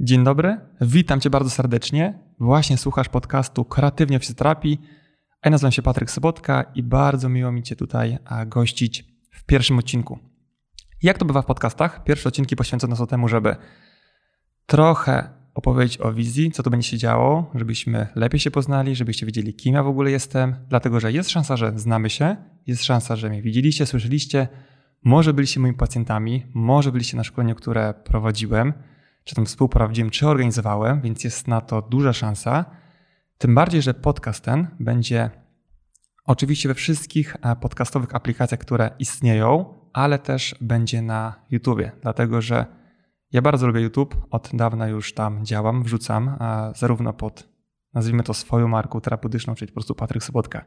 Dzień dobry, witam Cię bardzo serdecznie. Właśnie słuchasz podcastu Kreatywnie w Fizjoterapii. Ja nazywam się Patryk Sobotka i bardzo miło mi Cię tutaj gościć w pierwszym odcinku. Jak to bywa w podcastach? Pierwsze odcinki poświęcone są temu, żeby trochę opowiedzieć o wizji, co tu będzie się działo, żebyśmy lepiej się poznali, żebyście wiedzieli, kim ja w ogóle jestem, dlatego że jest szansa, że znamy się, jest szansa, że mnie widzieliście, słyszeliście, może byliście moimi pacjentami, może byliście na szkoleniu, które prowadziłem, czy tam współprowadziłem, czy organizowałem, więc jest na to duża szansa. Tym bardziej, że podcast ten będzie oczywiście we wszystkich e, podcastowych aplikacjach, które istnieją, ale też będzie na YouTubie, dlatego że ja bardzo lubię YouTube, od dawna już tam działam, wrzucam, zarówno pod, nazwijmy to swoją marką terapeutyczną, czyli po prostu Patryk Sobotka,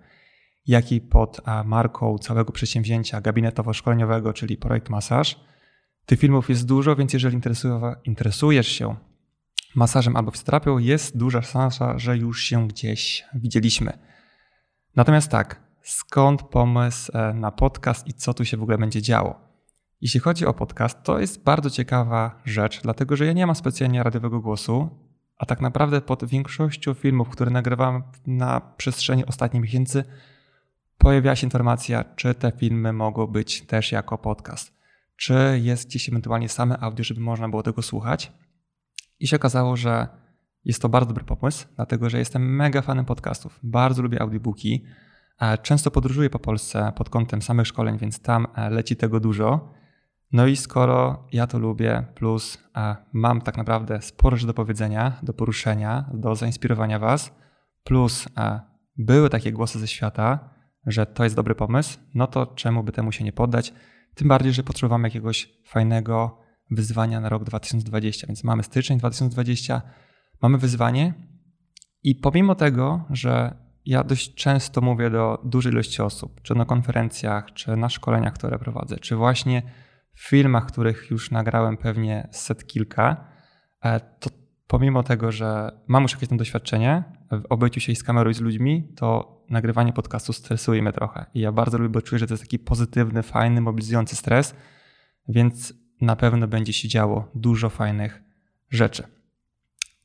jak i pod marką całego przedsięwzięcia gabinetowo-szkoleniowego, czyli Projekt Masaż. Tych filmów jest dużo, więc jeżeli interesujesz się masażem albo fizjoterapią, jest duża szansa, że już się gdzieś widzieliśmy. Natomiast tak, skąd pomysł e, na podcast i co tu się w ogóle będzie działo? Jeśli chodzi o podcast, to jest bardzo ciekawa rzecz, dlatego że ja nie mam specjalnie radiowego głosu, a tak naprawdę pod większością filmów, które nagrywam na przestrzeni ostatnich miesięcy, pojawiała się informacja, czy te filmy mogą być też jako podcast, czy jest gdzieś ewentualnie same audio, żeby można było tego słuchać. I się okazało, że jest to bardzo dobry pomysł, dlatego że jestem mega fanem podcastów. Bardzo lubię audiobooki. E, często podróżuję po Polsce pod kątem samych szkoleń, więc tam e, leci tego dużo. No i skoro ja to lubię, plus a mam tak naprawdę sporo rzeczy do powiedzenia, do poruszenia, do zainspirowania Was, plus były takie głosy ze świata, że to jest dobry pomysł, no to czemu by temu się nie poddać? Tym bardziej, że potrzebujemy jakiegoś fajnego wyzwania na rok 2020. Więc mamy styczeń 2020, mamy wyzwanie i pomimo tego, że ja dość często mówię do dużej ilości osób, czy na konferencjach, czy na szkoleniach, które prowadzę, czy właśnie w filmach, których już nagrałem pewnie set kilka, e, to pomimo tego, że mam już jakieś tam doświadczenie w obyciu się z kamerą i z ludźmi, to nagrywanie podcastu stresuje mnie trochę. I ja bardzo lubię, bo czuję, że to jest taki pozytywny, fajny, mobilizujący stres, więc na pewno będzie się działo dużo fajnych rzeczy.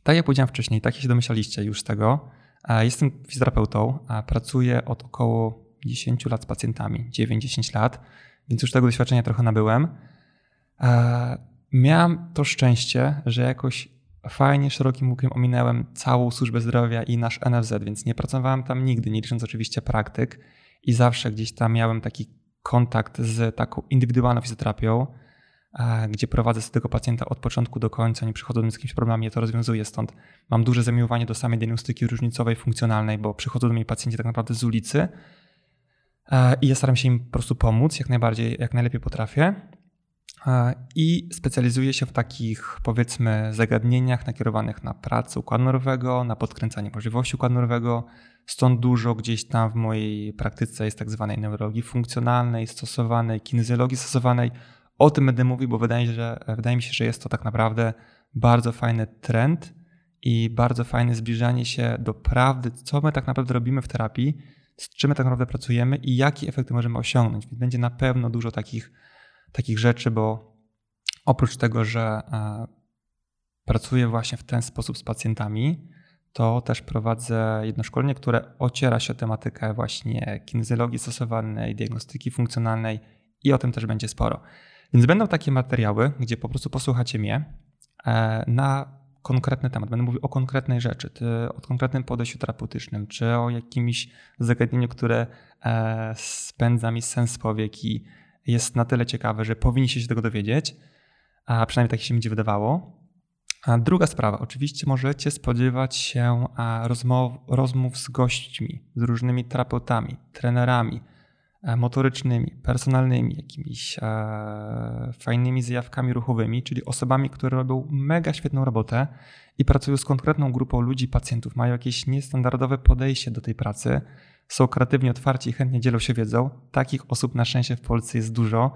Tak jak powiedziałem wcześniej, tak jak się domyślaliście już z tego, jestem fizjoterapeutą, a pracuję od około 10 lat z pacjentami, 9-10 lat więc już tego doświadczenia trochę nabyłem. E, miałem to szczęście, że jakoś fajnie, szerokim łukiem ominęłem całą służbę zdrowia i nasz NFZ, więc nie pracowałem tam nigdy, nie licząc oczywiście praktyk i zawsze gdzieś tam miałem taki kontakt z taką indywidualną fizjoterapią, e, gdzie prowadzę z tego pacjenta od początku do końca, nie przychodzą z jakimś problemem, ja to rozwiązuję, stąd mam duże zamiłowanie do samej diagnostyki różnicowej, funkcjonalnej, bo przychodzą do mnie pacjenci tak naprawdę z ulicy, E, i ja staram się im po prostu pomóc jak najbardziej, jak najlepiej potrafię. I specjalizuję się w takich, powiedzmy, zagadnieniach nakierowanych na pracę układu nerwowego, na podkręcanie możliwości układu nerwowego. Stąd dużo gdzieś tam w mojej praktyce jest tak zwanej neurologii funkcjonalnej, stosowanej, kinezjologii stosowanej. O tym będę mówił, bo wydaje, że, wydaje mi się, że jest to tak naprawdę bardzo fajny trend i bardzo fajne zbliżanie się do prawdy, co my tak naprawdę robimy w terapii z czym my tak naprawdę pracujemy i jakie efekty możemy osiągnąć. Więc będzie na pewno dużo takich, takich rzeczy, bo oprócz tego, że e, pracuję właśnie w ten sposób z pacjentami, to też prowadzę jedno szkolenie, które ociera się o tematykę właśnie kinezjologii stosowanej, diagnostyki funkcjonalnej i o tym też będzie sporo. Więc będą takie materiały, gdzie po prostu posłuchacie mnie e, na konkretny temat, będę mówił o konkretnej rzeczy, o konkretnym podejściu terapeutycznym, czy o jakimś zagadnieniu, które e, spędza mi sens powiek i jest na tyle ciekawe, że powinniście się tego dowiedzieć, a przynajmniej tak się mi wydawało. A druga sprawa, oczywiście możecie spodziewać się rozmow, rozmów z gośćmi, z różnymi terapeutami, trenerami, E, motorycznymi, personalnymi, jakimiś e, fajnymi zjawkami ruchowymi, czyli osobami, które robią mega świetną robotę i pracują z konkretną grupą ludzi, pacjentów, mają jakieś niestandardowe podejście do tej pracy, są kreatywnie otwarci i chętnie dzielą się wiedzą. Takich osób na szczęście w Polsce jest dużo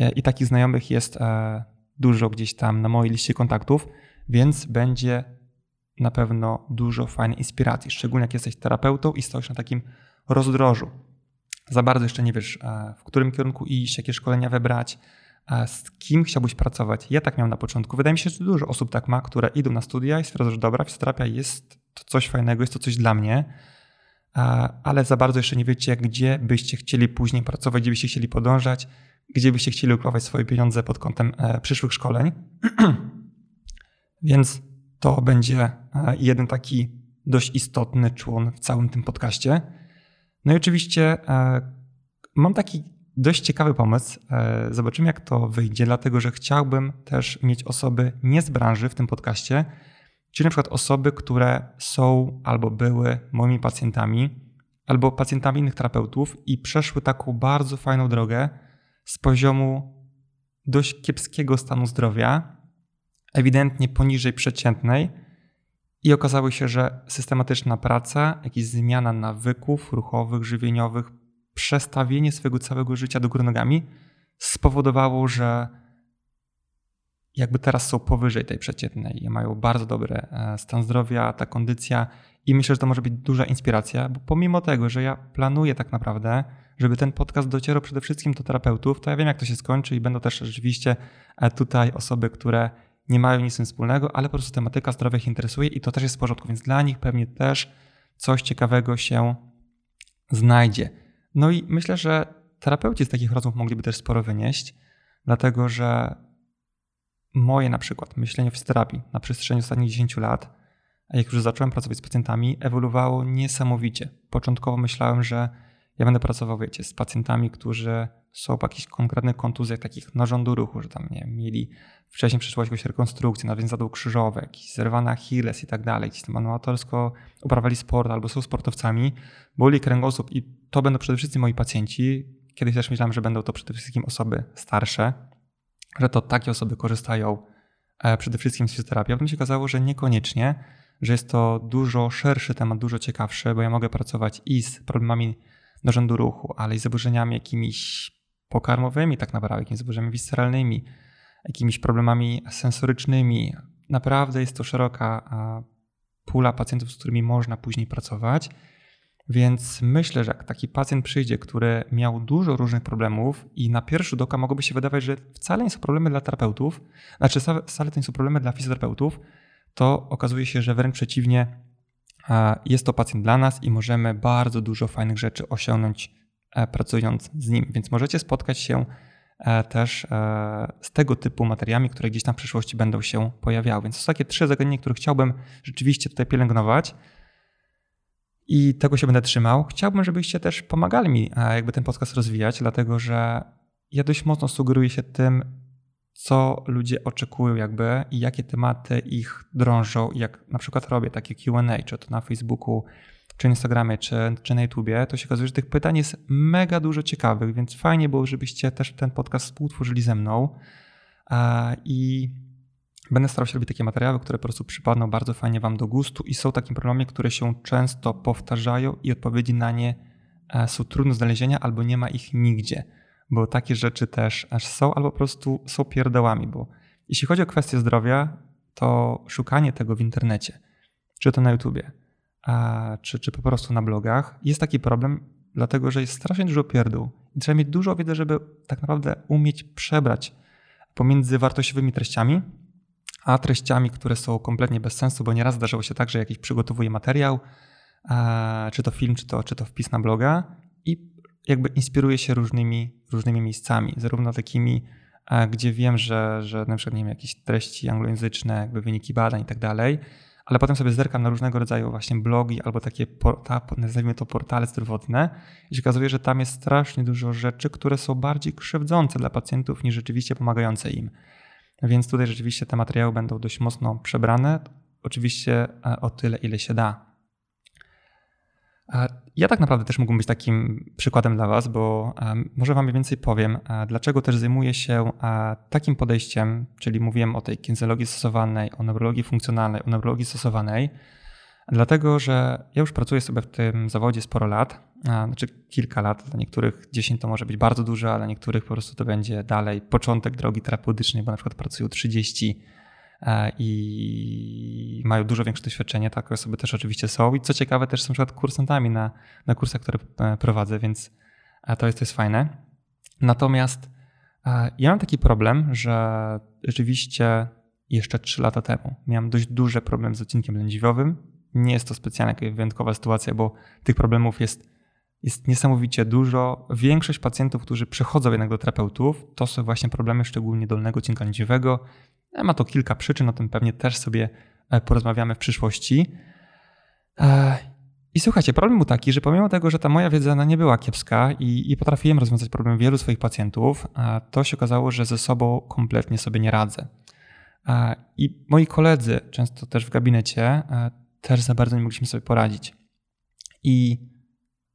e, i takich znajomych jest e, dużo gdzieś tam na mojej liście kontaktów, więc będzie na pewno dużo fajnej inspiracji, szczególnie jak jesteś terapeutą i stoisz na takim rozdrożu za bardzo jeszcze nie wiesz, e, w którym kierunku iść, jakie szkolenia wybrać, z kim chciałbyś pracować. Ja tak miałem na początku. Wydaje mi się, że dużo osób tak ma, które idą na studia i stwierdzają, że dobra, fizjoterapia jest to coś fajnego, jest to coś dla mnie, ale za bardzo jeszcze nie wiecie, gdzie byście chcieli później pracować, gdzie byście chcieli podążać, gdzie byście chcieli ukrywać swoje pieniądze pod kątem e, przyszłych szkoleń. Więc to będzie e, jeden taki dość istotny człon w całym tym podcaście. No i oczywiście e, mam taki dość ciekawy pomysł. Zobaczymy, jak to wyjdzie, dlatego że chciałbym też mieć osoby nie z branży w tym podcaście, czyli na przykład osoby, które są albo były moimi pacjentami, albo pacjentami innych terapeutów i przeszły taką bardzo fajną drogę z poziomu dość kiepskiego stanu zdrowia, ewidentnie poniżej przeciętnej, i okazało się, że systematyczna praca, jakaś zmiana nawyków ruchowych, żywieniowych, przestawienie swojego całego życia do góry nogami spowodowało, że jakby teraz są powyżej tej przeciętnej mają bardzo dobry e, stan zdrowia, ta kondycja i myślę, że to może być duża inspiracja, bo pomimo tego, że ja planuję tak naprawdę, żeby ten podcast docierał przede wszystkim do terapeutów, to ja wiem jak to się skończy i będą też rzeczywiście e, tutaj osoby, które nie mają nic wspólnego, ale po prostu tematyka zdrowia ich interesuje i to też jest w porządku, więc dla nich pewnie też coś ciekawego się znajdzie. No i myślę, że terapeuci z takich rozmów mogliby też sporo wynieść, dlatego że moje na przykład myślenie w fizjoterapii na przestrzeni ostatnich 10 lat, jak już zacząłem pracować z pacjentami, ewoluowało niesamowicie. Początkowo myślałem, że ja będę pracował, wiecie, z pacjentami, którzy są po jakichś konkretnych kontuzjach takich narządu ruchu, że tam nie mieli wcześniej przeszło jakąś rekonstrukcję, nawet jakiś zerwany achilles i tak dalej, gdzieś tam amatorsko uprawiali sport albo są sportowcami, boli kręgosłup i to będą przede wszystkim moi pacjenci. Kiedyś też myślałem, że będą to przede wszystkim osoby starsze, że to takie osoby korzystają e, przede wszystkim z fizjoterapii. A potem się okazało, że niekoniecznie, że jest to dużo szerszy temat, dużo ciekawszy, bo ja mogę pracować i z problemami narządu ruchu, ale i z zaburzeniami jakimiś pokarmowymi, tak naprawdę, jakimiś zaburzeniami visceralnymi, jakimiś problemami sensorycznymi. Naprawdę jest to szeroka pula pacjentów, z którymi można później pracować. Więc myślę, że jak taki pacjent przyjdzie, który miał dużo różnych problemów i na pierwszy rzut oka mogłoby się wydawać, że wcale nie są problemy dla terapeutów, znaczy wcale to nie są problemy dla fizjoterapeutów, to okazuje się, że wręcz przeciwnie, jest to pacjent dla nas i możemy bardzo dużo fajnych rzeczy osiągnąć e, pracując z nim. Więc możecie spotkać się e, też e, z tego typu materiałami, które gdzieś tam w przyszłości będą się pojawiały. Więc to są takie trzy zagadnienia, które chciałbym rzeczywiście tutaj pielęgnować i tego się będę trzymał. Chciałbym, żebyście też pomagali mi jakby ten podcast rozwijać, dlatego że ja dość mocno sugeruję się tym, co ludzie oczekują jakby i jakie tematy ich drążą. Jak na przykład robię takie Q&A, czy to na Facebooku, czy Instagramie, czy, czy na YouTubie, to się okazuje, że tych pytań jest mega dużo ciekawych, więc fajnie było, żebyście też ten podcast współtworzyli ze mną i będę starał się robić takie materiały, które po prostu przypadną bardzo fajnie Wam do gustu i są takim problemem, które się często powtarzają i odpowiedzi na nie e, są trudne do znalezienia albo nie ma ich nigdzie bo takie rzeczy też aż są, albo po prostu są pierdołami, bo jeśli chodzi o kwestię zdrowia, to szukanie tego w internecie, czy to na YouTubie, a, czy, czy po prostu na blogach, jest taki problem, dlatego że jest strasznie dużo pierdół. I trzeba mieć dużo wiedzy, żeby tak naprawdę umieć przebrać pomiędzy wartościowymi treściami, a treściami, które są kompletnie bez sensu, bo nieraz zdarzało się tak, że jakiś przygotowuje materiał, czy to film, czy to, czy to wpis na bloga i jakby inspiruję się różnymi, różnymi miejscami, zarówno takimi, gdzie wiem, że, że na przykład nie wiem, jakieś treści anglojęzyczne, jakby wyniki badań i tak dalej, ale potem sobie zerkam na różnego rodzaju właśnie blogi albo takie, porta, nazwijmy to portale zdrowotne i się okazuje, że tam jest strasznie dużo rzeczy, które są bardziej krzywdzące dla pacjentów niż rzeczywiście pomagające im. Więc tutaj rzeczywiście te materiały będą dość mocno przebrane, oczywiście e, o tyle, ile się da. Ja tak naprawdę też mógłbym być takim przykładem dla Was, bo może Wam więcej powiem, dlaczego też zajmuję się takim podejściem, czyli mówiłem o tej kinezologii stosowanej, o neurologii funkcjonalnej, o neurologii stosowanej, dlatego że ja już pracuję sobie w tym zawodzie sporo lat, znaczy kilka lat, dla niektórych 10 to może być bardzo dużo, a dla niektórych po prostu to będzie dalej początek drogi terapeutycznej, bo na przykład pracują 30 E, i mają dużo większe doświadczenie. Takie osoby też oczywiście są. I co ciekawe, też są na przykład kursantami na, na kursach, które e, prowadzę, więc e, to jest, to jest fajne. Natomiast Ja mam taki problem, że rzeczywiście jeszcze 3 lata temu miałem dość duży problem z odcinkiem lędźwiowym. Nie jest to specjalnie jakaś wyjątkowa sytuacja, bo tych problemów jest, jest niesamowicie dużo. Większość pacjentów, którzy przychodzą jednak do terapeutów, to są właśnie problemy szczególnie dolnego odcinka lędźwiowego. Ma to kilka przyczyn, o tym pewnie też sobie e, porozmawiamy w przyszłości. E, I słuchajcie, problem był taki, że pomimo tego, że ta moja wiedza nie była kiepska i, i potrafiłem rozwiązać problem wielu swoich pacjentów, to się okazało, że ze sobą kompletnie sobie nie radzę. I moi koledzy, często też w gabinecie, też za bardzo nie mogliśmy sobie poradzić. I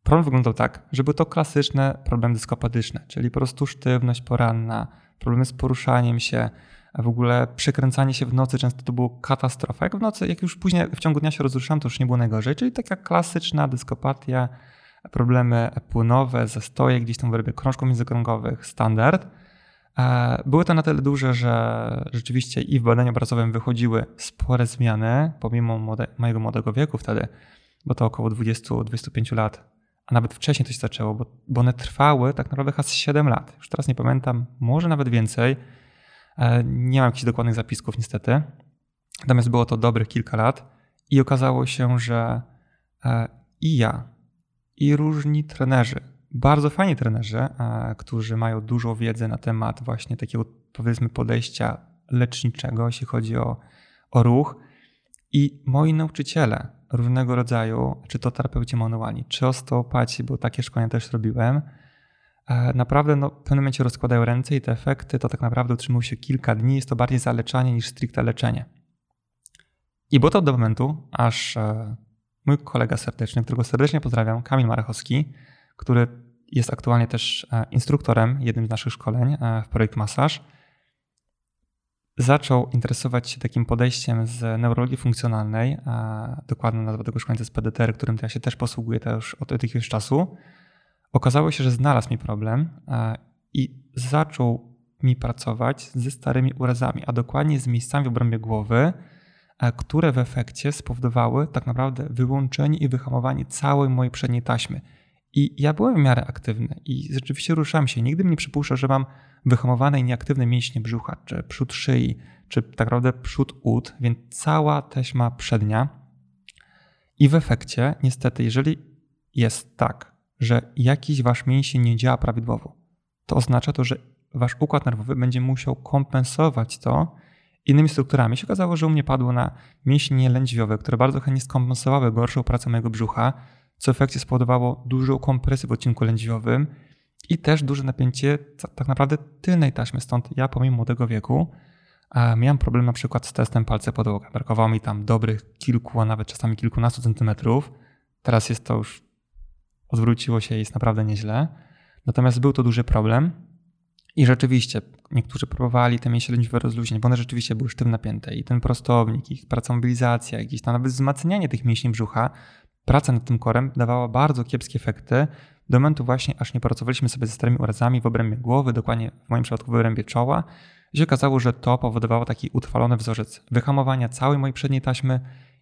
problem wyglądał tak, że były to klasyczne problemy dyskopatyczne, czyli po prostu sztywność poranna, problemy z poruszaniem się, a w ogóle przekręcanie się w nocy często to było katastrofa. Jak w nocy, jak już później w ciągu dnia się rozruszałem, to już nie było najgorzej, czyli taka klasyczna dyskopatia, problemy płynowe, zastoje gdzieś tam w rybie krążków międzykrągowych, standard. E, były to na tyle duże, że rzeczywiście i w badaniu obrazowym wychodziły spore zmiany, pomimo młode, mojego młodego wieku wtedy, bo to około 20-25 lat, a nawet wcześniej to się zaczęło, bo, bo one trwały tak naprawdę chyba 7 lat. Już teraz nie pamiętam, może nawet więcej. E, nie mam jakichś dokładnych zapisków niestety. Natomiast było to dobrych kilka lat i okazało się, że e, i ja, i różni trenerzy, bardzo fajni trenerzy, którzy mają dużo wiedzy na temat właśnie takiego powiedzmy podejścia leczniczego, jeśli chodzi o, o ruch. I moi nauczyciele różnego rodzaju, czy to terapeuci manualni, czy osteopaci, bo takie szkolenia też robiłem, e, naprawdę no, w pewnym momencie rozkładają ręce i te efekty to tak naprawdę utrzymują się kilka dni. Jest to bardziej zaleczanie niż stricte leczenie. I było to do momentu, aż e, mój kolega serdeczny, którego serdecznie pozdrawiam, Kamil Marachowski, który jest aktualnie też e, instruktorem jednym z naszych szkoleń e, w projekt Masaż. Zaczął interesować się takim podejściem z neurologii funkcjonalnej, dokładna nazwa tego szkolenia jest PDTR, którym ja się też posługuję też od jakiegoś czasu. Okazało się, że znalazł mi problem e, i zaczął mi pracować ze starymi urazami, a dokładnie z miejscami w obrębie głowy, które w efekcie spowodowały tak naprawdę wyłączenie i wyhamowanie całej mojej przedniej taśmy. I ja byłem w miarę aktywny i rzeczywiście ruszałem się. Nigdy mi nie przypuszczał, że mam wyhamowane i nieaktywne mięśnie brzucha, czy przód szyi, czy tak naprawdę przód ud, więc cała teśma przednia. I w efekcie, niestety, jeżeli jest tak, że jakiś wasz mięsień nie działa prawidłowo, to oznacza to, że wasz układ nerwowy będzie musiał kompensować to innymi strukturami. Się okazało, że u mnie padło na mięśnie lędźwiowe, które bardzo chętnie skompensowały gorszą pracę mojego brzucha, co w efekcie spowodowało dużą kompresję w odcinku lędźwiowym i też duże napięcie tak naprawdę tylnej taśmy. Stąd ja pomimo młodego wieku miałem problem na przykład z testem palce podłoga. Brakowało mi tam dobrych kilku, a nawet czasami kilkunastu centymetrów. Teraz jest to już, odwróciło się i jest naprawdę nieźle. Natomiast był to duży problem i rzeczywiście niektórzy próbowali te mięśnie lędźwiowe rozluźnić, bo one rzeczywiście były sztywno napięte i ten prostownik, ich praca mobilizacja, jakieś tam nawet wzmacnianie tych mięśni brzucha praca nad tym korem dawała bardzo kiepskie efekty do momentu właśnie, aż nie pracowaliśmy sobie ze starymi urazami w obrębie głowy, dokładnie w moim przypadku w obrębie czoła, się okazało, że to powodowało taki utrwalony wzorzec wyhamowania całej mojej przedniej taśmy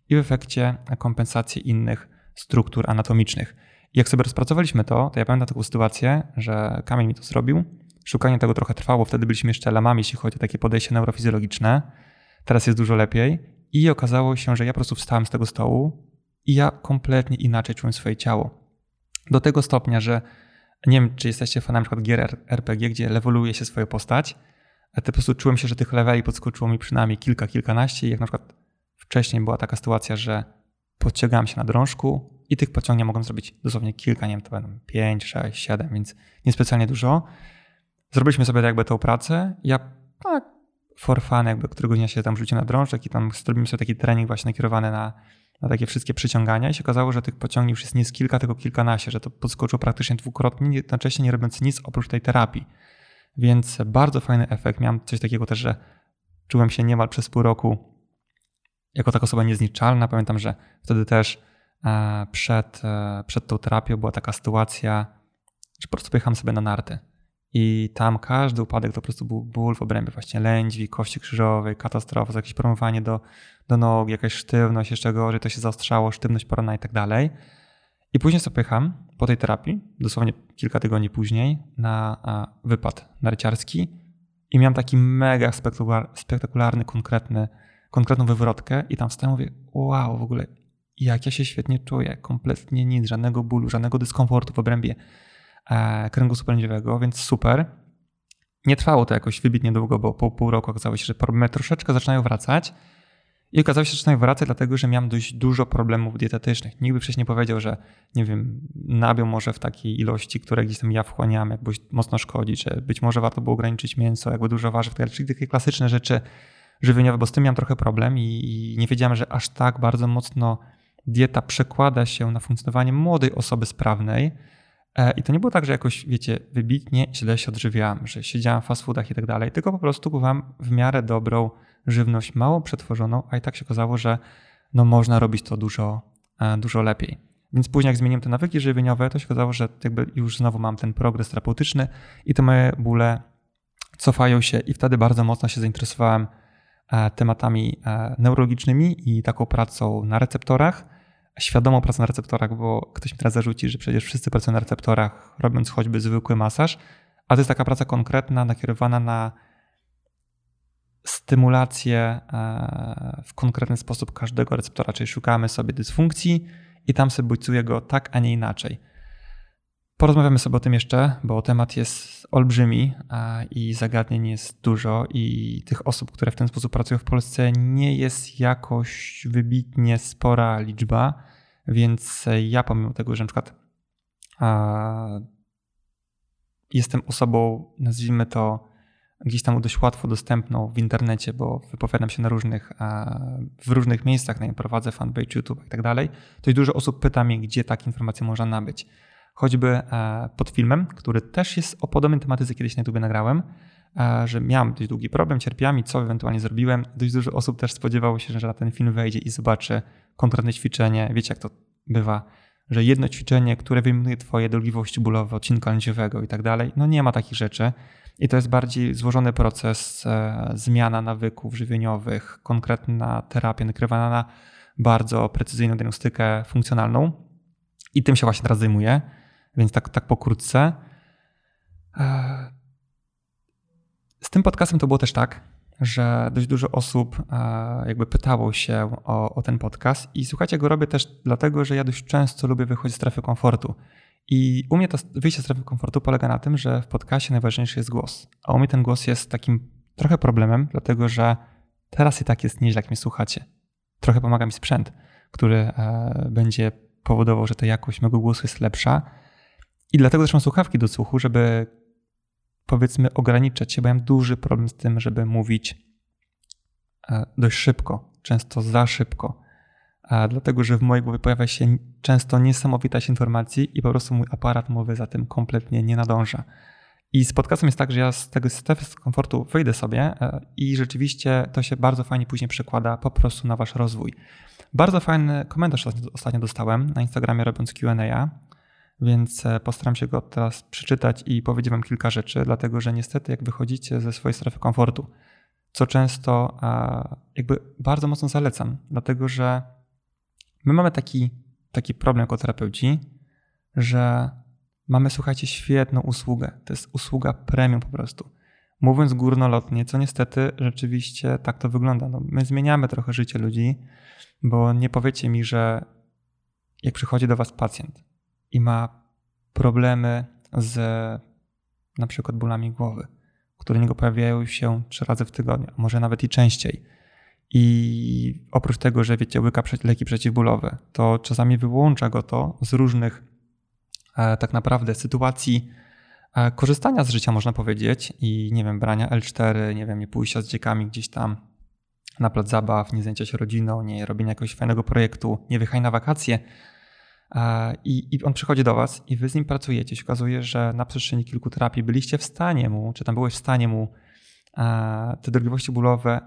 i w efekcie kompensację innych struktur anatomicznych. I jak sobie rozpracowaliśmy to, to ja pamiętam taką sytuację, że Kamil mi to zrobił. Szukanie tego trochę trwało, wtedy byliśmy jeszcze lamami, jeśli chodzi o takie podejście neurofizjologiczne. Teraz jest dużo lepiej. I okazało się, że ja po prostu wstałem z tego stołu, i ja kompletnie inaczej czułem swoje ciało. Do tego stopnia, że nie wiem, czy jesteście fanami na przykład gier RPG, gdzie leveluje się swoją postać, a po prostu czułem się, że tych leveli podskoczyło mi przynajmniej kilka, kilkanaście jak na przykład wcześniej była taka sytuacja, że podciągałem się na drążku i tych pociągnięć mogłem zrobić dosłownie kilka, nie wiem, to będą 5, 6, 7, więc niespecjalnie dużo. Zrobiliśmy sobie jakby tą pracę. Ja tak for fun, jakby którego dnia się tam rzuciłem na drążek i tam zrobimy sobie taki trening właśnie nakierowany na na takie wszystkie przyciągania i się okazało, że tych pociągnięć już jest nie z kilka, tylko kilkanaście, że to podskoczyło praktycznie dwukrotnie, jednocześnie nie robiąc nic oprócz tej terapii. Więc bardzo fajny efekt. Miałem coś takiego też, że czułem się niemal przez pół roku jako taka osoba niezniszczalna. Pamiętam, że wtedy też e, przed, e, przed tą terapią była taka sytuacja, że po prostu pojechałem sobie na narty. I tam każdy upadek to po prostu był ból w obrębie właśnie lędźwi, kości krzyżowej, katastrofa, jakieś promowanie do, do nogi, jakaś sztywność, jeszcze gorzej to się zaostrzało, sztywność porana i tak dalej. I później sobie po tej terapii, dosłownie kilka tygodni później, na wypad narciarski. I miałem taki mega spektakularny, konkretny, konkretną wywrotkę. I tam wstałem mówię, wow, w ogóle jak ja się świetnie czuję, kompletnie nic, żadnego bólu, żadnego dyskomfortu w obrębie kręgosłupa lędźwiowego, więc super. Nie trwało to jakoś wybitnie długo, bo po pół roku okazało się, że problemy troszeczkę zaczynają wracać. I okazało się, że zaczynają wracać, dlatego że miałem dość dużo problemów dietetycznych. Nikt by wcześniej powiedział, że nie wiem, nabiał może w takiej ilości, które gdzieś tam ja wchłaniam, jakby mocno szkodzi, że być może warto było ograniczyć mięso, jakby dużo warzyw, tak czyli takie klasyczne rzeczy żywieniowe, bo z tym miałem trochę problem i, i nie wiedziałem, że aż tak bardzo mocno dieta przekłada się na funkcjonowanie młodej osoby sprawnej. E, I to nie było tak, że jakoś, wiecie, wybitnie źle się odżywiałem, że siedziałem w fast foodach i tak dalej, tylko po prostu kupowałem w miarę dobrą żywność, mało przetworzoną, a i tak się okazało, że no można robić to dużo, e, dużo lepiej. Więc później jak zmieniłem te nawyki żywieniowe, to się okazało, że jakby już znowu mam ten progres terapeutyczny i te moje bóle cofają się i wtedy bardzo mocno się zainteresowałem e, tematami neurologicznymi i taką pracą na receptorach, świadomą pracę na receptorach, bo ktoś mi teraz zarzuci, że przecież wszyscy pracują na receptorach, robiąc choćby zwykły masaż, a to jest taka praca konkretna, nakierowana na stymulację e, w konkretny sposób każdego receptora, czyli szukamy sobie dysfunkcji i tam sobie bodźcuje go tak, a nie inaczej. Porozmawiamy sobie o tym jeszcze, bo temat jest olbrzymi i zagadnień jest dużo, i tych osób, które w ten sposób pracują w Polsce, nie jest jakoś wybitnie spora liczba, więc ja pomimo tego, że na przykład jestem osobą, nazwijmy to, gdzieś tam dość łatwo dostępną w internecie, bo wypowiadam się na różnych, w różnych miejscach, na prowadzę fanpage YouTube i tak dalej, to dużo osób pyta mnie, gdzie takie informacje można nabyć choćby e, pod filmem, który też jest o podobnej tematyce, kiedyś na YouTube nagrałem, e, że miałem dość długi problem, cierpiałem co ewentualnie zrobiłem. Dość dużo osób też spodziewało się, że na ten film wejdzie i zobaczy konkretne ćwiczenie. Wiecie, jak to bywa, że jedno ćwiczenie, które wyjmuje twoje dolegliwości bólowe, odcinka lędźwiowego i tak dalej, no nie ma takich rzeczy. I to jest bardziej złożony proces, e, zmiana nawyków żywieniowych, konkretna terapia nakrywana na bardzo precyzyjną diagnostykę funkcjonalną. I tym się właśnie teraz zajmuję. Więc tak, tak pokrótce. E, z tym podcastem to było też tak, że dość dużo osób e, jakby pytało się o, o ten podcast i słuchajcie, go robię też dlatego, że ja dość często lubię wychodzić z strefy komfortu. I u mnie to wyjście z strefy komfortu polega na tym, że w podcastie najważniejszy jest głos. A u mnie ten głos jest takim trochę problemem, dlatego że teraz i tak jest nieźle, jak mnie słuchacie. Trochę pomaga mi sprzęt, który e, będzie powodował, że ta jakość mego głosu jest lepsza. I dlatego też mam słuchawki do słuchu, żeby powiedzmy ograniczać się, bo ja mam duży problem z tym, żeby mówić e, dość szybko, często za szybko. Dlatego, że w mojej głowie pojawia się często niesamowita informacji i po prostu mój aparat mowy za tym kompletnie nie nadąża. I z podcastem jest tak, że ja z tego strefy komfortu wyjdę sobie e, i rzeczywiście to się bardzo fajnie później przekłada po prostu na wasz rozwój. Bardzo fajny komentarz ostatnio dostałem na Instagramie robiąc Q&A więc e, postaram się go teraz przeczytać i powiedzieć Wam kilka rzeczy, dlatego że niestety, jak wychodzicie ze swojej strefy komfortu, co często jakby bardzo mocno zalecam, dlatego że my mamy taki, taki problem jako terapeuci, że mamy, słuchajcie, świetną usługę. To jest usługa premium po prostu. Mówiąc górnolotnie, co niestety rzeczywiście tak to wygląda. No, my zmieniamy trochę życie ludzi, bo nie powiecie mi, że jak przychodzi do Was pacjent, i ma problemy z na przykład bólami głowy, które niego pojawiają się trzy razy w tygodniu, a może nawet i częściej. I oprócz tego, że wiecie, łyka leki przeciwbólowe, to czasami wyłącza go to z różnych e, tak naprawdę sytuacji e, korzystania z życia, można powiedzieć, i nie wiem, brania L4, nie wiem, nie pójścia z dziekami gdzieś tam na plac zabaw, nie zajęcia się rodziną, nie robienia jakiegoś fajnego projektu, nie wychaj na wakacje, i, I, on przychodzi do Was i Wy z nim pracujecie. Się okazuje, że na przestrzeni kilku terapii byliście w stanie mu, czy tam byłeś w stanie mu te dolegliwości bólowe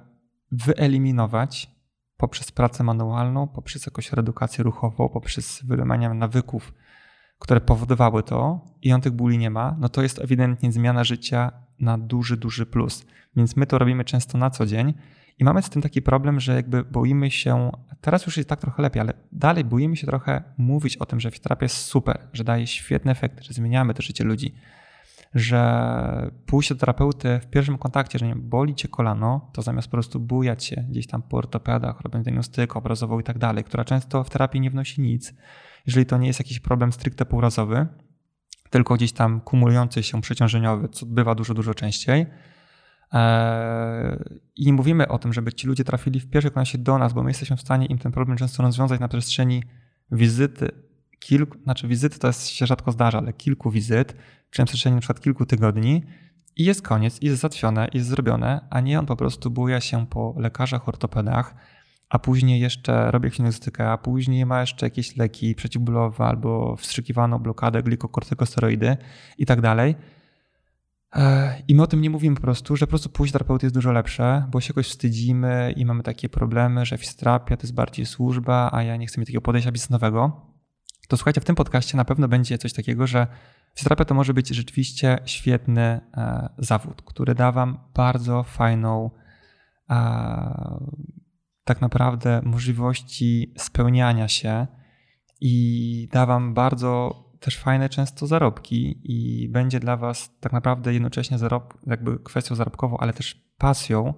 wyeliminować poprzez pracę manualną, poprzez jakąś redukację ruchową, poprzez wylemanie nawyków, które powodowały to i on tych bóli nie ma, no to jest ewidentnie zmiana życia na duży, duży plus. Więc my to robimy często na co dzień i mamy z tym taki problem, że jakby boimy się, teraz już jest tak trochę lepiej, ale dalej boimy się trochę mówić o tym, że fizjoterapia jest super, że daje świetne efekty, że zmieniamy to życie ludzi, że pójście do terapeuty w pierwszym kontakcie, że nie boli cię kolano, to zamiast po prostu bujać się gdzieś tam po ortopedach, robiąc diagnostykę obrazową i tak dalej, która często w terapii nie wnosi nic, jeżeli to nie jest jakiś problem stricte półrazowy, tylko gdzieś tam kumulujący się przeciążeniowy, co bywa dużo, dużo częściej. Eee, I nie mówimy o tym, żeby ci ludzie trafili w pierwszej kolejności do nas, bo my jesteśmy w stanie im ten problem często rozwiązać na przestrzeni wizyty, kilku, znaczy wizyty to jest, się rzadko zdarza, ale kilku wizyt, czy na przestrzeni na przykład kilku tygodni i jest koniec, i jest załatwione, jest zrobione, a nie on po prostu buja się po lekarzach, ortopedach, a później jeszcze robi diagnostykę, a później ma jeszcze jakieś leki przeciwbólowe albo wstrzykiwaną blokadę, glikokortykosteroidy i tak dalej. E, I my o tym nie mówimy po prostu, że po prostu pójść do terapeuty jest dużo lepsze, bo się jakoś wstydzimy i mamy takie problemy, że fizjoterapia to jest bardziej służba, a ja nie chcę mieć takiego podejścia biznesowego. To słuchajcie, w tym podcaście na pewno będzie coś takiego, że fizjoterapia to może być rzeczywiście świetny e, zawód, który da wam bardzo fajną tak naprawdę możliwości spełniania się i da wam bardzo też fajne często zarobki i będzie dla was tak naprawdę jednocześnie zarob, jakby kwestią zarobkową, ale też pasją,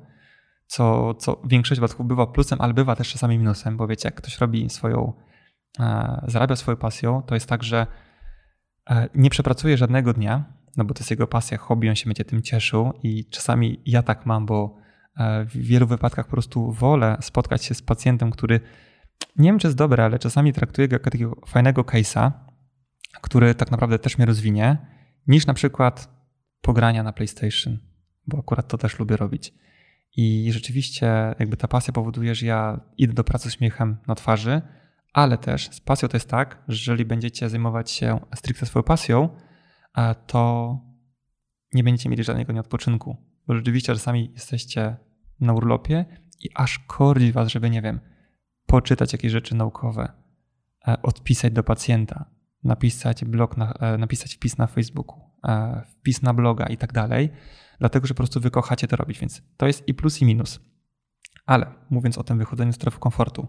co, co w większości przypadków bywa plusem, ale bywa też czasami minusem, bo wiecie, jak ktoś robi swoją, e, zarabia swoją pasją, to jest tak, że e, nie przepracuje żadnego dnia, no bo to jest jego pasja, hobby, on się będzie tym cieszył i czasami ja tak mam, bo E, w wielu wypadkach po prostu wolę spotkać się z pacjentem, który nie wiem, czy jest dobry, ale czasami traktuję go jako takiego fajnego case'a, który tak naprawdę też mnie rozwinie, niż na przykład pogrania na PlayStation, bo akurat to też lubię robić. I rzeczywiście jakby ta pasja powoduje, że ja idę do pracy z śmiechem na twarzy, ale też z pasją to jest tak, że jeżeli będziecie zajmować się stricte swoją pasją, to nie będziecie mieli żadnego nieodpoczynku, bo rzeczywiście czasami jesteście na urlopie i aż kordzi was, żeby, nie wiem, poczytać jakieś rzeczy naukowe, e, odpisać do pacjenta, napisać blog, na, e, napisać wpis na Facebooku, e, wpis na bloga i tak dalej, dlatego, że po prostu wy kochacie to robić, więc to jest i plus i minus. Ale mówiąc o tym wychodzeniu z strefy komfortu,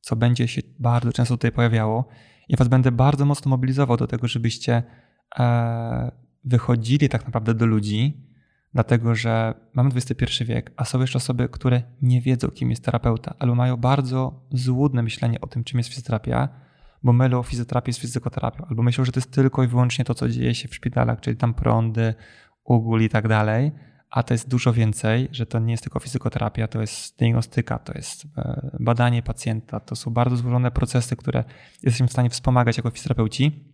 co będzie się bardzo często tutaj pojawiało, ja was będę bardzo mocno mobilizował do tego, żebyście wychodzili tak naprawdę do ludzi, dlatego że mamy XXI wiek, a są jeszcze osoby, które nie wiedzą, kim jest terapeuta, albo mają bardzo złudne myślenie o tym, czym jest fizjoterapia, bo mylą fizjoterapię z fizykoterapią, albo myślą, że to jest tylko i wyłącznie to, co dzieje się w szpitalach, czyli tam prądy, ugól i tak dalej, a to jest dużo więcej, że to nie jest tylko fizykoterapia, to jest diagnostyka, to jest e, badanie pacjenta, to są bardzo złożone procesy, które jesteśmy w stanie wspomagać jako fizjoterapeuci.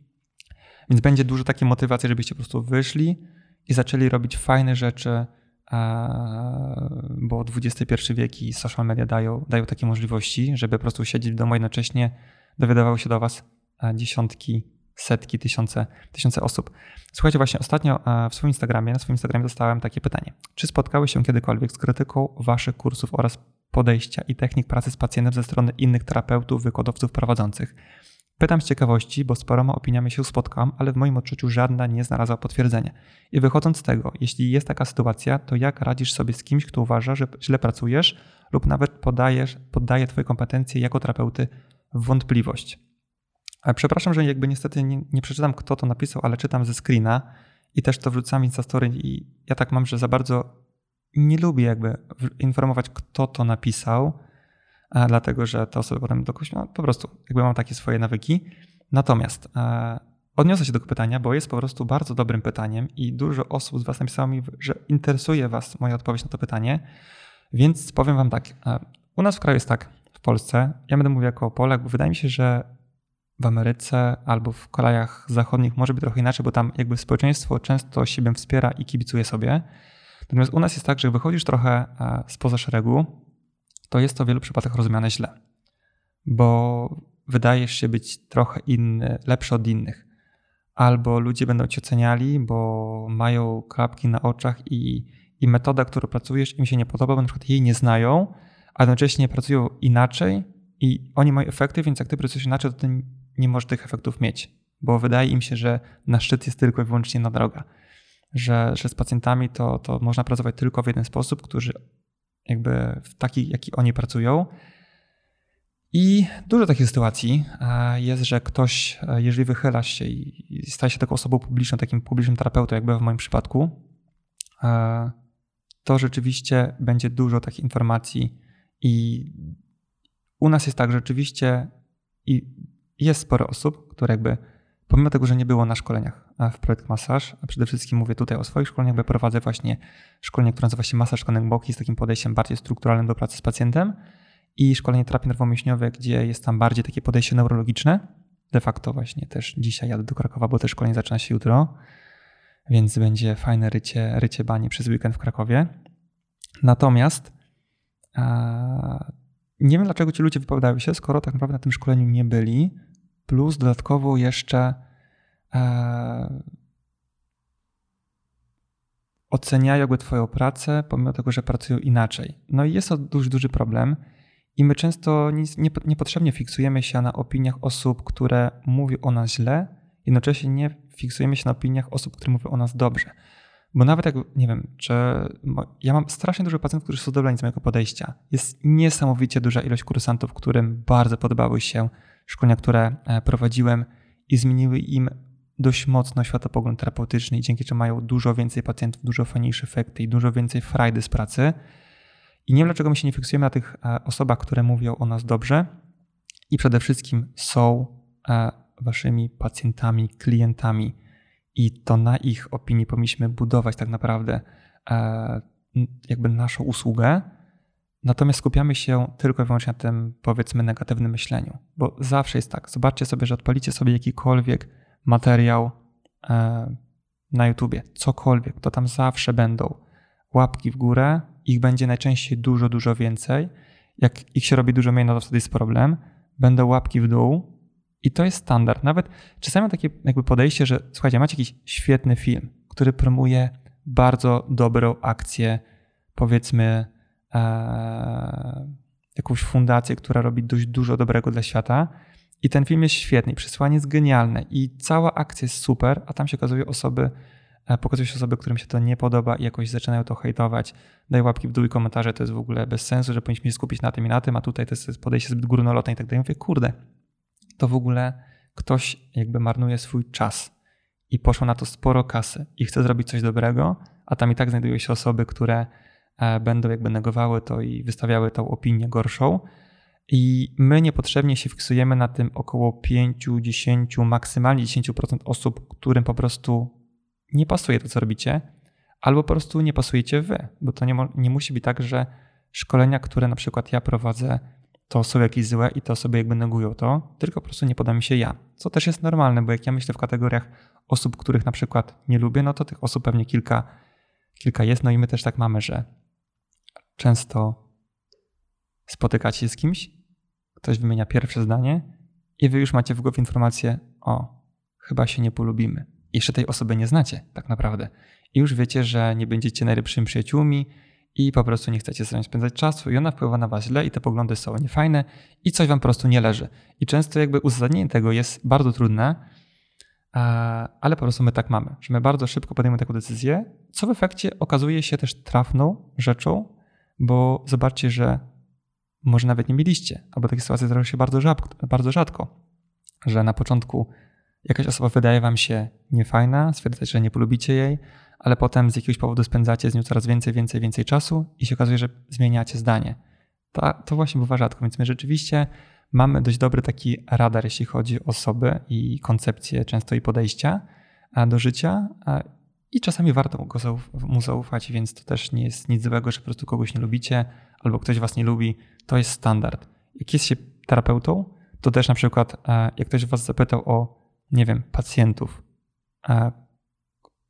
Więc będzie dużo takiej motywacji, żebyście po prostu wyszli, i zaczęli robić fajne rzeczy, bo XXI wiek i social media dają, dają takie możliwości, żeby po prostu siedzieć w domu jednocześnie dowiadywały się do Was dziesiątki, setki, tysiące, tysiące osób. Słuchajcie, właśnie ostatnio w swoim Instagramie, na swoim Instagramie dostałem takie pytanie. Czy spotkały się kiedykolwiek z krytyką Waszych kursów oraz podejścia i technik pracy z pacjentem ze strony innych terapeutów, wykładowców prowadzących? Pytam z ciekawości, bo z paroma opiniami się spotkam, ale w moim odczuciu żadna nie znalazła potwierdzenia. I wychodząc z tego, jeśli jest taka sytuacja, to jak radzisz sobie z kimś, kto uważa, że źle pracujesz lub nawet podajesz, poddaje Twoje kompetencje jako terapeuty wątpliwość? Przepraszam, że jakby niestety nie, nie, przeczytam, kto to napisał, ale czytam ze screena i też to wrzucam w Instastory i ja tak mam, że za bardzo nie lubię jakby informować, kto to napisał, dlatego że te osoby potem do no, po prostu jakby mam takie swoje nawyki. Natomiast e, odniosę się do tego pytania, bo jest po prostu bardzo dobrym pytaniem i dużo osób z Was napisało mi, że interesuje Was moja odpowiedź na to pytanie, więc powiem Wam tak. E, u nas w kraju jest tak, Polsce, ja będę mówił jako Polak, bo wydaje mi się, że w Ameryce albo w krajach zachodnich może być trochę inaczej, bo tam jakby społeczeństwo często siebie wspiera i kibicuje sobie. Natomiast u nas jest tak, że wychodzisz trochę e, spoza szeregu, to jest to w wielu przypadkach rozumiane źle, bo wydajesz się być trochę inny, lepszy od innych. Albo ludzie będą cię oceniali, bo mają klapki na oczach i, i metoda, którą pracujesz, im się nie podoba, bo na przykład jej nie znają, a jednocześnie pracują inaczej i oni mają efekty, więc jak ty pracujesz inaczej, to ty nie możesz tych efektów mieć, bo wydaje im się, że na szczyt jest tylko i wyłącznie na droga. Że, że z pacjentami to, to można pracować tylko w jeden sposób, którzy jakby w taki, jaki oni pracują. I dużo takich sytuacji jest, że ktoś, jeżeli wychylasz się i staje się taką osobą publiczną, takim publicznym terapeutą, jakby w moim przypadku, to rzeczywiście będzie dużo takich informacji i u nas jest tak, rzeczywiście i jest sporo osób, które jakby pomimo tego, że nie było na szkoleniach w Projekt Masaż, a przede wszystkim mówię tutaj o swoich szkoleniach, bo prowadzę właśnie szkolenie, które nazywa się Masaż Konek Boki z takim podejściem bardziej strukturalnym do pracy z pacjentem i szkolenie terapii nerwowo-mięśniowej, gdzie jest tam bardziej takie podejście neurologiczne. De facto właśnie też dzisiaj jadę do Krakowa, bo też szkolenie zaczyna się jutro, więc będzie fajne rycie, rycie bani przez weekend w Krakowie. Natomiast nie wiem, dlaczego ci ludzie wypowiadają się, skoro tak naprawdę na tym szkoleniu nie byli, plus dodatkowo jeszcze e, oceniają jakby twoją pracę, pomimo tego, że pracują inaczej. No i jest to duży, duży problem i my często niepotrzebnie fiksujemy się na opiniach osób, które mówią o nas źle, jednocześnie nie fiksujemy się na opiniach osób, które mówią o nas dobrze. Bo nawet jak, nie wiem, czy ja mam strasznie dużo pacjentów, którzy są zadowoleni z mojego podejścia. Jest niesamowicie duża ilość kursantów, którym bardzo podobały się szkolenia, które e, prowadziłem i zmieniły im dość mocno światopogląd terapeutyczny dzięki czemu mają dużo więcej pacjentów, dużo fajniejsze efekty i dużo więcej frajdy z pracy. I nie wiem, dlaczego my się nie fiksujemy na tych e, osobach, które mówią o nas dobrze i przede wszystkim są e, waszymi pacjentami, klientami i to na ich opinii powinniśmy budować tak naprawdę e, jakby naszą usługę. Natomiast skupiamy się tylko i wyłącznie na tym, powiedzmy, negatywnym myśleniu, bo zawsze jest tak. Zobaczcie sobie, że odpalicie sobie jakikolwiek materiał e, na YouTubie, cokolwiek, to tam zawsze będą łapki w górę, ich będzie najczęściej dużo, dużo więcej. Jak ich się robi dużo mniej, no to wtedy jest problem. Będą łapki w dół, i to jest standard. Nawet czasami mam takie jakby podejście, że słuchajcie, macie jakiś świetny film, który promuje bardzo dobrą akcję, powiedzmy e, jakąś fundację, która robi dość dużo dobrego dla świata. I ten film jest świetny, przesłanie jest genialne i cała akcja jest super, a tam się okazuje osoby, e, pokazują się osoby, którym się to nie podoba i jakoś zaczynają to hejtować, dają łapki w dół i komentarze, to jest w ogóle bez sensu, że powinniśmy się skupić na tym i na tym, a tutaj to jest podejście zbyt górnolotne i tak dalej. Mówię, kurde, to w ogóle ktoś jakby marnuje swój czas i poszło na to sporo kasy i chce zrobić coś dobrego, a tam i tak znajdują się osoby, które e, będą jakby negowały to i wystawiały tą opinię gorszą. I my niepotrzebnie się fiksujemy na tym około 5, 10, maksymalnie 10% osób, którym po prostu nie pasuje to, co robicie, albo po prostu nie pasujecie wy, bo to nie, nie musi być tak, że szkolenia, które na przykład ja prowadzę, to są jakieś złe i te osoby jakby negują to, tylko po prostu nie poda mi się ja. Co też jest normalne, bo jak ja myślę w kategoriach osób, których na przykład nie lubię, no to tych osób pewnie kilka, kilka jest. No i my też tak mamy, że często spotykacie się z kimś, ktoś wymienia pierwsze zdanie i wy już macie w głowie informację, o, chyba się nie polubimy. Jeszcze tej osoby nie znacie tak naprawdę. I już wiecie, że nie będziecie najlepszymi przyjaciółmi, i po prostu nie chcecie z nią spędzać czasu i ona wpływa na was źle i te poglądy są niefajne i coś wam po prostu nie leży. I często jakby uzasadnienie tego jest bardzo trudne, ale po prostu my tak mamy, że my bardzo szybko podejmujemy taką decyzję, co w efekcie okazuje się też trafną rzeczą, bo zobaczcie, że może nawet nie mieliście, albo takie sytuacje zdarzają się bardzo rzadko, bardzo rzadko, że na początku jakaś osoba wydaje wam się niefajna, stwierdzacie, że nie polubicie jej, ale potem z jakiegoś powodu spędzacie z nią coraz więcej, więcej, więcej czasu i się okazuje, że zmieniacie zdanie. To, to właśnie bywa rzadko, więc my rzeczywiście mamy dość dobry taki radar, jeśli chodzi o osoby i koncepcje często i podejścia do życia i czasami warto mu zaufać, więc to też nie jest nic złego, że po prostu kogoś nie lubicie albo ktoś was nie lubi. To jest standard. Jak jest się terapeutą, to też na przykład jak ktoś was zapytał o, nie wiem, pacjentów,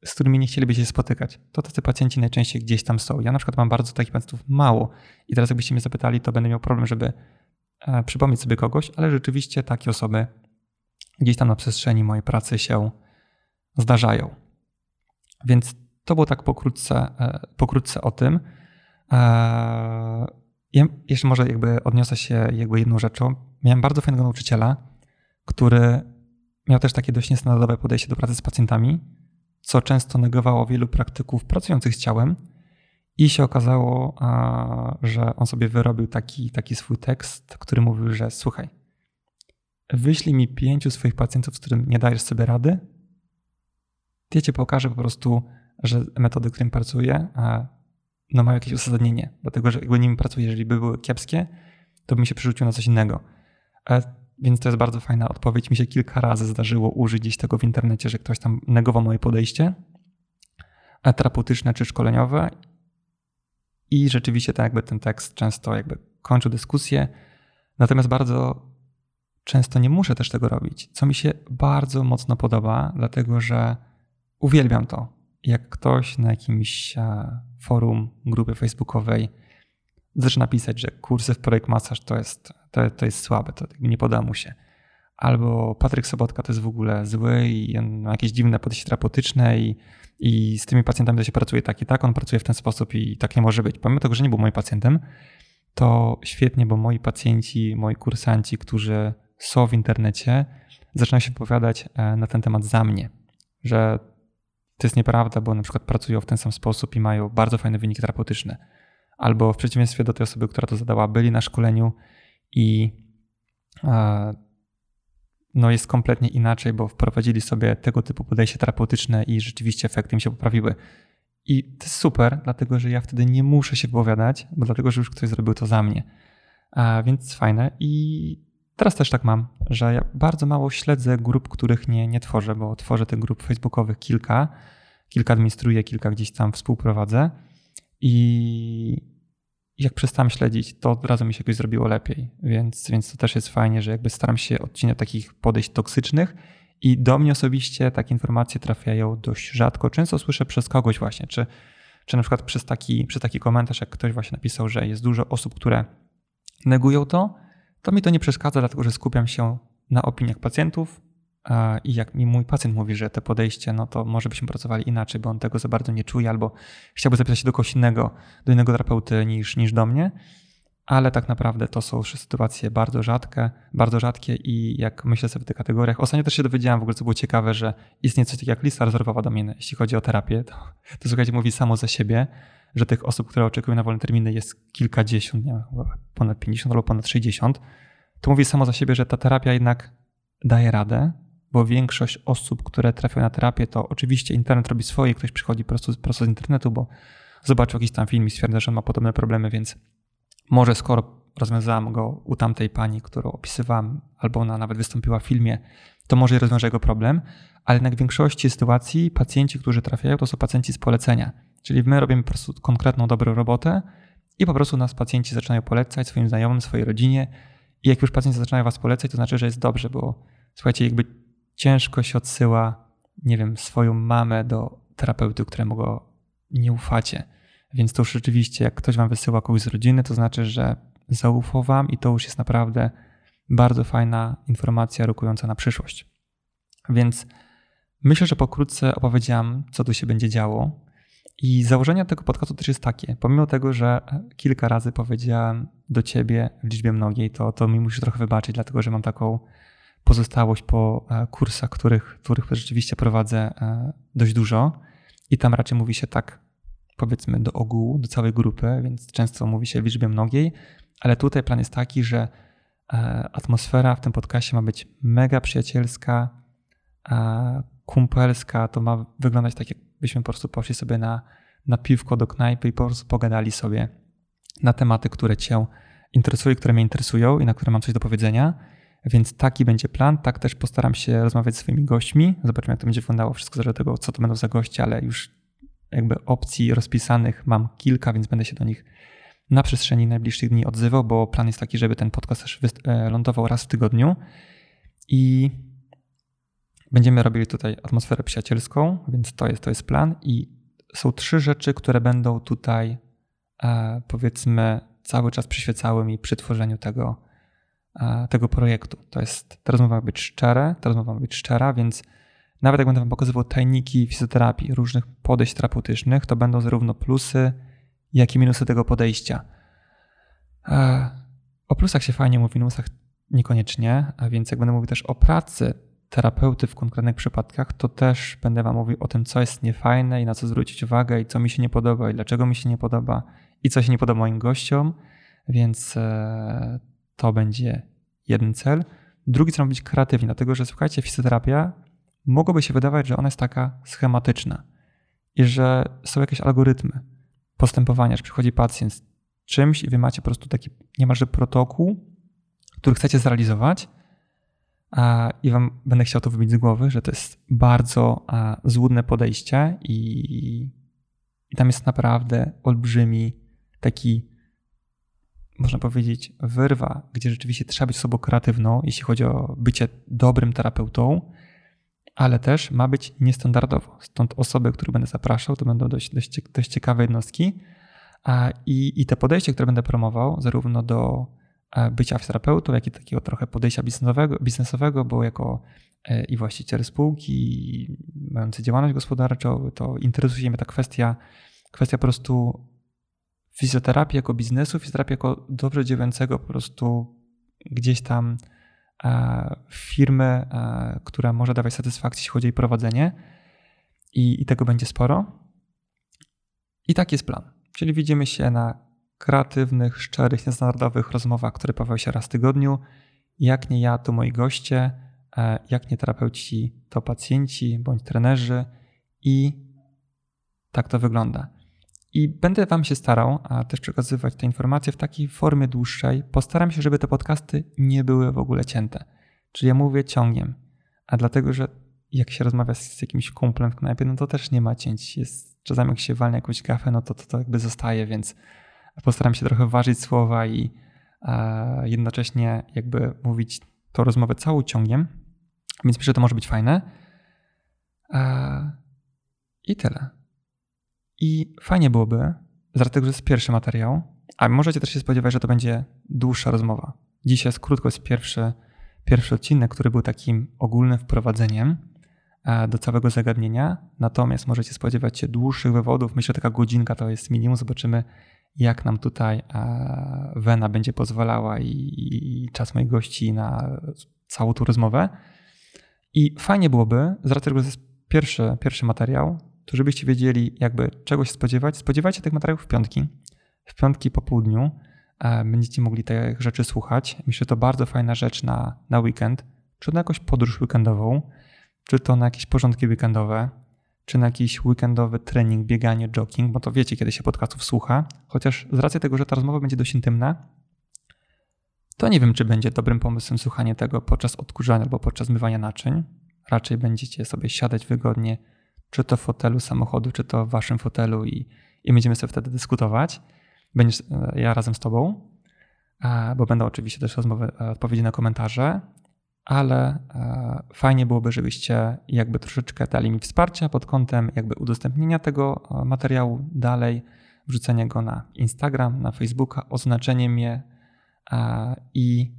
z którymi nie chcieliby się spotykać, to tacy pacjenci najczęściej gdzieś tam są. Ja na przykład mam bardzo takich pacjentów mało i teraz jakbyście mnie zapytali, to będę miał problem, żeby e, przypomnieć sobie kogoś, ale rzeczywiście takie osoby gdzieś tam na przestrzeni mojej pracy się zdarzają. Więc to było tak pokrótce, e, pokrótce o tym. E, ja jeszcze może jakby odniosę się jakby jedną rzeczą. Miałem bardzo fajnego nauczyciela, który miał też takie dość niestandardowe podejście do pracy z pacjentami co często negowało wielu praktyków pracujących z ciałem. I się okazało, że on sobie wyrobił taki, taki swój tekst, który mówił, że słuchaj, wyślij mi pięciu swoich pacjentów, z którym nie dajesz sobie rady. Ja ci pokażę po prostu, że metody, którym pracuję, no mają jakieś uzasadnienie. Dlatego, że jakby nimi pracuję, jeżeli by były kiepskie, to bym się przerzucił na coś innego. Więc to jest bardzo fajna odpowiedź. Mi się kilka razy zdarzyło użyć gdzieś tego w internecie, że ktoś tam negował moje podejście terapeutyczne czy szkoleniowe i rzeczywiście tak jakby ten tekst często jakby kończył dyskusję. Natomiast bardzo często nie muszę też tego robić, co mi się bardzo mocno podoba, dlatego że uwielbiam to. Jak ktoś na jakimś e, forum, grupie facebookowej zaczyna pisać, że kursy w projekt masaż to jest, to, to jest słabe, to nie poda mu się. Albo Patryk Sobotka to jest w ogóle zły i on ma jakieś dziwne podejście terapeutyczne i, i z tymi pacjentami to się pracuje tak i tak, on pracuje w ten sposób i tak nie może być. Pomimo tego, że nie był moim pacjentem, to świetnie, bo moi pacjenci, moi kursanci, którzy są w internecie, zaczynają się opowiadać e, na ten temat za mnie, że to jest nieprawda, bo na przykład pracują w ten sam sposób i mają bardzo fajne wyniki terapeutyczne. Albo w przeciwieństwie do tej osoby, która to zadała, byli na szkoleniu i no jest kompletnie inaczej, bo wprowadzili sobie tego typu podejście terapeutyczne i rzeczywiście efekty im się poprawiły. I to jest super, dlatego że ja wtedy nie muszę się wypowiadać, bo dlatego, że już ktoś zrobił to za mnie. A więc fajne. I teraz też tak mam, że ja bardzo mało śledzę grup, których nie, nie tworzę, bo tworzę tych grup facebookowych kilka, kilka administruję, kilka gdzieś tam współprowadzę. I jak przestałem śledzić, to od razu mi się jakoś zrobiło lepiej. Więc, więc to też jest fajnie, że jakby staram się odcinać takich podejść toksycznych i do mnie osobiście takie informacje trafiają dość rzadko. Często słyszę przez kogoś właśnie, czy, czy na przykład przez taki, przez taki komentarz, jak ktoś właśnie napisał, że jest dużo osób, które negują to, to mi to nie przeszkadza, dlatego że skupiam się na opiniach pacjentów, i jak mi mój pacjent mówi, że te podejście, no to może byśmy pracowali inaczej, bo on tego za bardzo nie czuje, albo chciałby zapisać się do kogoś innego, do innego terapeuty niż, niż do mnie, ale tak naprawdę to są sytuacje bardzo rzadkie, bardzo rzadkie i jak myślę sobie w tych kategoriach, ostatnio też się dowiedziałem w ogóle, co było ciekawe, że istnieje coś takiego jak lista rezerwowa domieny, jeśli chodzi o terapię, to, to słuchajcie, mówi samo za siebie, że tych osób, które oczekują na wolne terminy jest kilkadziesiąt, nie, ponad 50 albo ponad 60, to mówi samo za siebie, że ta terapia jednak daje radę, bo większość osób, które trafią na terapię, to oczywiście internet robi swoje, ktoś przychodzi prosto, prosto z internetu, bo zobaczył jakiś tam film i stwierdza, że ma podobne problemy, więc może skoro rozwiązałam go u tamtej pani, którą opisywałam, albo ona nawet wystąpiła w filmie, to może rozwiąże jego problem, ale jednak w większości sytuacji pacjenci, którzy trafiają, to są pacjenci z polecenia. Czyli my robimy po prostu konkretną, dobrą robotę i po prostu nas pacjenci zaczynają polecać swoim znajomym, swojej rodzinie i jak już pacjenci zaczynają was polecać, to znaczy, że jest dobrze, bo słuchajcie, jakby ciężko się odsyła, nie wiem, swoją mamę do terapeuty, któremu go nie ufacie. Więc to już rzeczywiście, jak ktoś wam wysyła kogoś z rodziny, to znaczy, że zaufał wam i to już jest naprawdę bardzo fajna informacja rokująca na przyszłość. Więc myślę, że pokrótce opowiedziałam, co tu się będzie działo. I założenie tego podcastu też jest takie. Pomimo tego, że kilka razy powiedziałem do ciebie w liczbie mnogiej, to, to mi musisz trochę wybaczyć, dlatego że mam taką pozostałość po e, kursach, których, których rzeczywiście prowadzę e, dość dużo. I tam raczej mówi się tak, powiedzmy, do ogółu, do całej grupy, więc często mówi się w liczbie mnogiej, ale tutaj plan jest taki, że e, atmosfera w tym podcaście ma być mega przyjacielska, kumpelska. To ma wyglądać tak, jakbyśmy po prostu poszli sobie na, na piwko do knajpy i po prostu pogadali sobie na tematy, które Cię interesują, które mnie interesują i na które mam coś do powiedzenia. Więc taki będzie plan. Tak też postaram się rozmawiać z swoimi gośćmi. Zobaczymy, jak to będzie wyglądało. Wszystko zależy od tego, co to będą za goście, ale już jakby opcji rozpisanych mam kilka, więc będę się do nich na przestrzeni najbliższych dni odzywał, bo plan jest taki, żeby ten podcast też e, lądował raz w tygodniu. I będziemy robili tutaj atmosferę przyjacielską, więc to jest, to jest plan. I są trzy rzeczy, które będą tutaj, e, powiedzmy, cały czas przyświecały mi przy tworzeniu tego tego projektu. To jest, ta rozmowa ma być szczere, ta rozmowa ma być szczera, więc nawet jak będę wam pokazywał tajniki fizjoterapii, różnych podejść terapeutycznych, to będą zarówno plusy, jak i minusy tego podejścia. O plusach się fajnie mówi, minusach niekoniecznie, a więc jak będę mówił też o pracy terapeuty w konkretnych przypadkach, to też będę Wam mówił o tym, co jest niefajne i na co zwrócić uwagę, i co mi się nie podoba, i dlaczego mi się nie podoba, i co się nie podoba moim gościom. Więc e, to będzie jeden cel. Drugi cel być kreatywny, dlatego że słuchajcie, fizjoterapia mogłoby się wydawać, że ona jest taka schematyczna i że są jakieś algorytmy postępowania, że przychodzi pacjent z czymś i wy macie po prostu taki niemalże protokół, który chcecie zrealizować i wam będę chciał to wybić z głowy, że to jest bardzo złudne podejście i, i tam jest naprawdę olbrzymi taki można powiedzieć, wyrwa, gdzie rzeczywiście trzeba być osobą kreatywną, jeśli chodzi o bycie dobrym terapeutą, ale też ma być niestandardowo. Stąd osoby, które będę zapraszał, to będą dość, dość, dość ciekawe jednostki. I, I te podejście, które będę promował, zarówno do e, bycia terapeutą, jak i takiego trochę podejścia biznesowego, biznesowego bo jako e, i właściciel spółki, mający działalność gospodarczą, to interesuje mnie ta kwestia, kwestia po prostu fizjoterapii jako biznesu, fizjoterapii jako dobrze działającego po prostu gdzieś tam e, firmy, e, która może dawać satysfakcję, jeśli chodzi o jej prowadzenie. I, I tego będzie sporo. I taki jest plan. Czyli widzimy się na kreatywnych, szczerych, niestandardowych rozmowach, które pojawiają się raz w tygodniu. Jak nie ja, to moi goście, e, jak nie terapeuci, to pacjenci bądź trenerzy. I tak to wygląda. I będę Wam się starał a też przekazywać te informacje w takiej formie dłuższej. Postaram się, żeby te podcasty nie były w ogóle cięte. Czyli ja mówię ciągiem, a dlatego, że jak się rozmawia z jakimś kumplem w knajpie, no to też nie ma cięć. Jest, czasami jak się walnie jakąś gafę, no to, to to jakby zostaje, więc postaram się trochę ważyć słowa i jednocześnie jakby mówić tą rozmowę całą ciągiem. Więc myślę, że to może być fajne. I tyle. I fajnie byłoby, dlatego że jest pierwszy materiał, a możecie też się spodziewać, że to będzie dłuższa rozmowa. Dzisiaj jest krótko, jest pierwszy, pierwszy odcinek, który był takim ogólnym wprowadzeniem e, do całego zagadnienia. Natomiast możecie spodziewać się dłuższych wywodów. Myślę, że taka godzinka to jest minimum. Zobaczymy, jak nam tutaj e, Wena będzie pozwalała i, i czas moich gości na całą tą rozmowę. I fajnie byłoby, z racji tego, że jest pierwszy, pierwszy materiał, to żebyście wiedzieli jakby czego się spodziewać, spodziewajcie tych materiałów w piątki. W piątki po południu e, będziecie mogli tych rzeczy słuchać. Myślę, że to bardzo fajna rzecz na, na weekend, czy na jakąś podróż weekendową, czy to na jakieś porządki weekendowe, czy na jakiś weekendowy trening, bieganie, jogging, bo to wiecie, kiedy się podcastów słucha. Chociaż z racji tego, że ta rozmowa będzie dość intymna, to nie wiem, czy będzie dobrym pomysłem słuchanie tego podczas odkurzania albo podczas mywania naczyń. Raczej będziecie sobie siadać wygodnie, czy to w fotelu samochodu, czy to w waszym fotelu i, i będziemy sobie wtedy dyskutować. Będziesz e, ja razem z tobą, e, bo będą oczywiście też rozmowy, e, odpowiedzi na komentarze, ale fajnie byłoby, żebyście jakby troszeczkę dali mi wsparcia pod kątem jakby udostępnienia tego materiału dalej, wrzucenia go na Instagram, na Facebooka, oznaczenie mnie i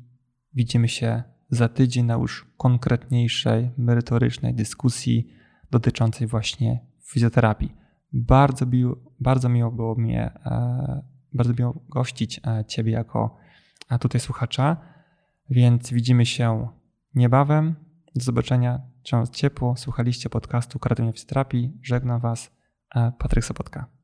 widzimy się za tydzień na już konkretniejszej, merytorycznej dyskusji dotyczącej właśnie fizjoterapii. Bardzo, bardzo miło było mnie, e, bardzo miło gościć e, Ciebie jako tutaj słuchacza, więc widzimy się niebawem. Do zobaczenia. Trzymam ciepło. Słuchaliście podcastu Kreatywnej Fizjoterapii. Żegnam Was. E, Patryk Sopotka.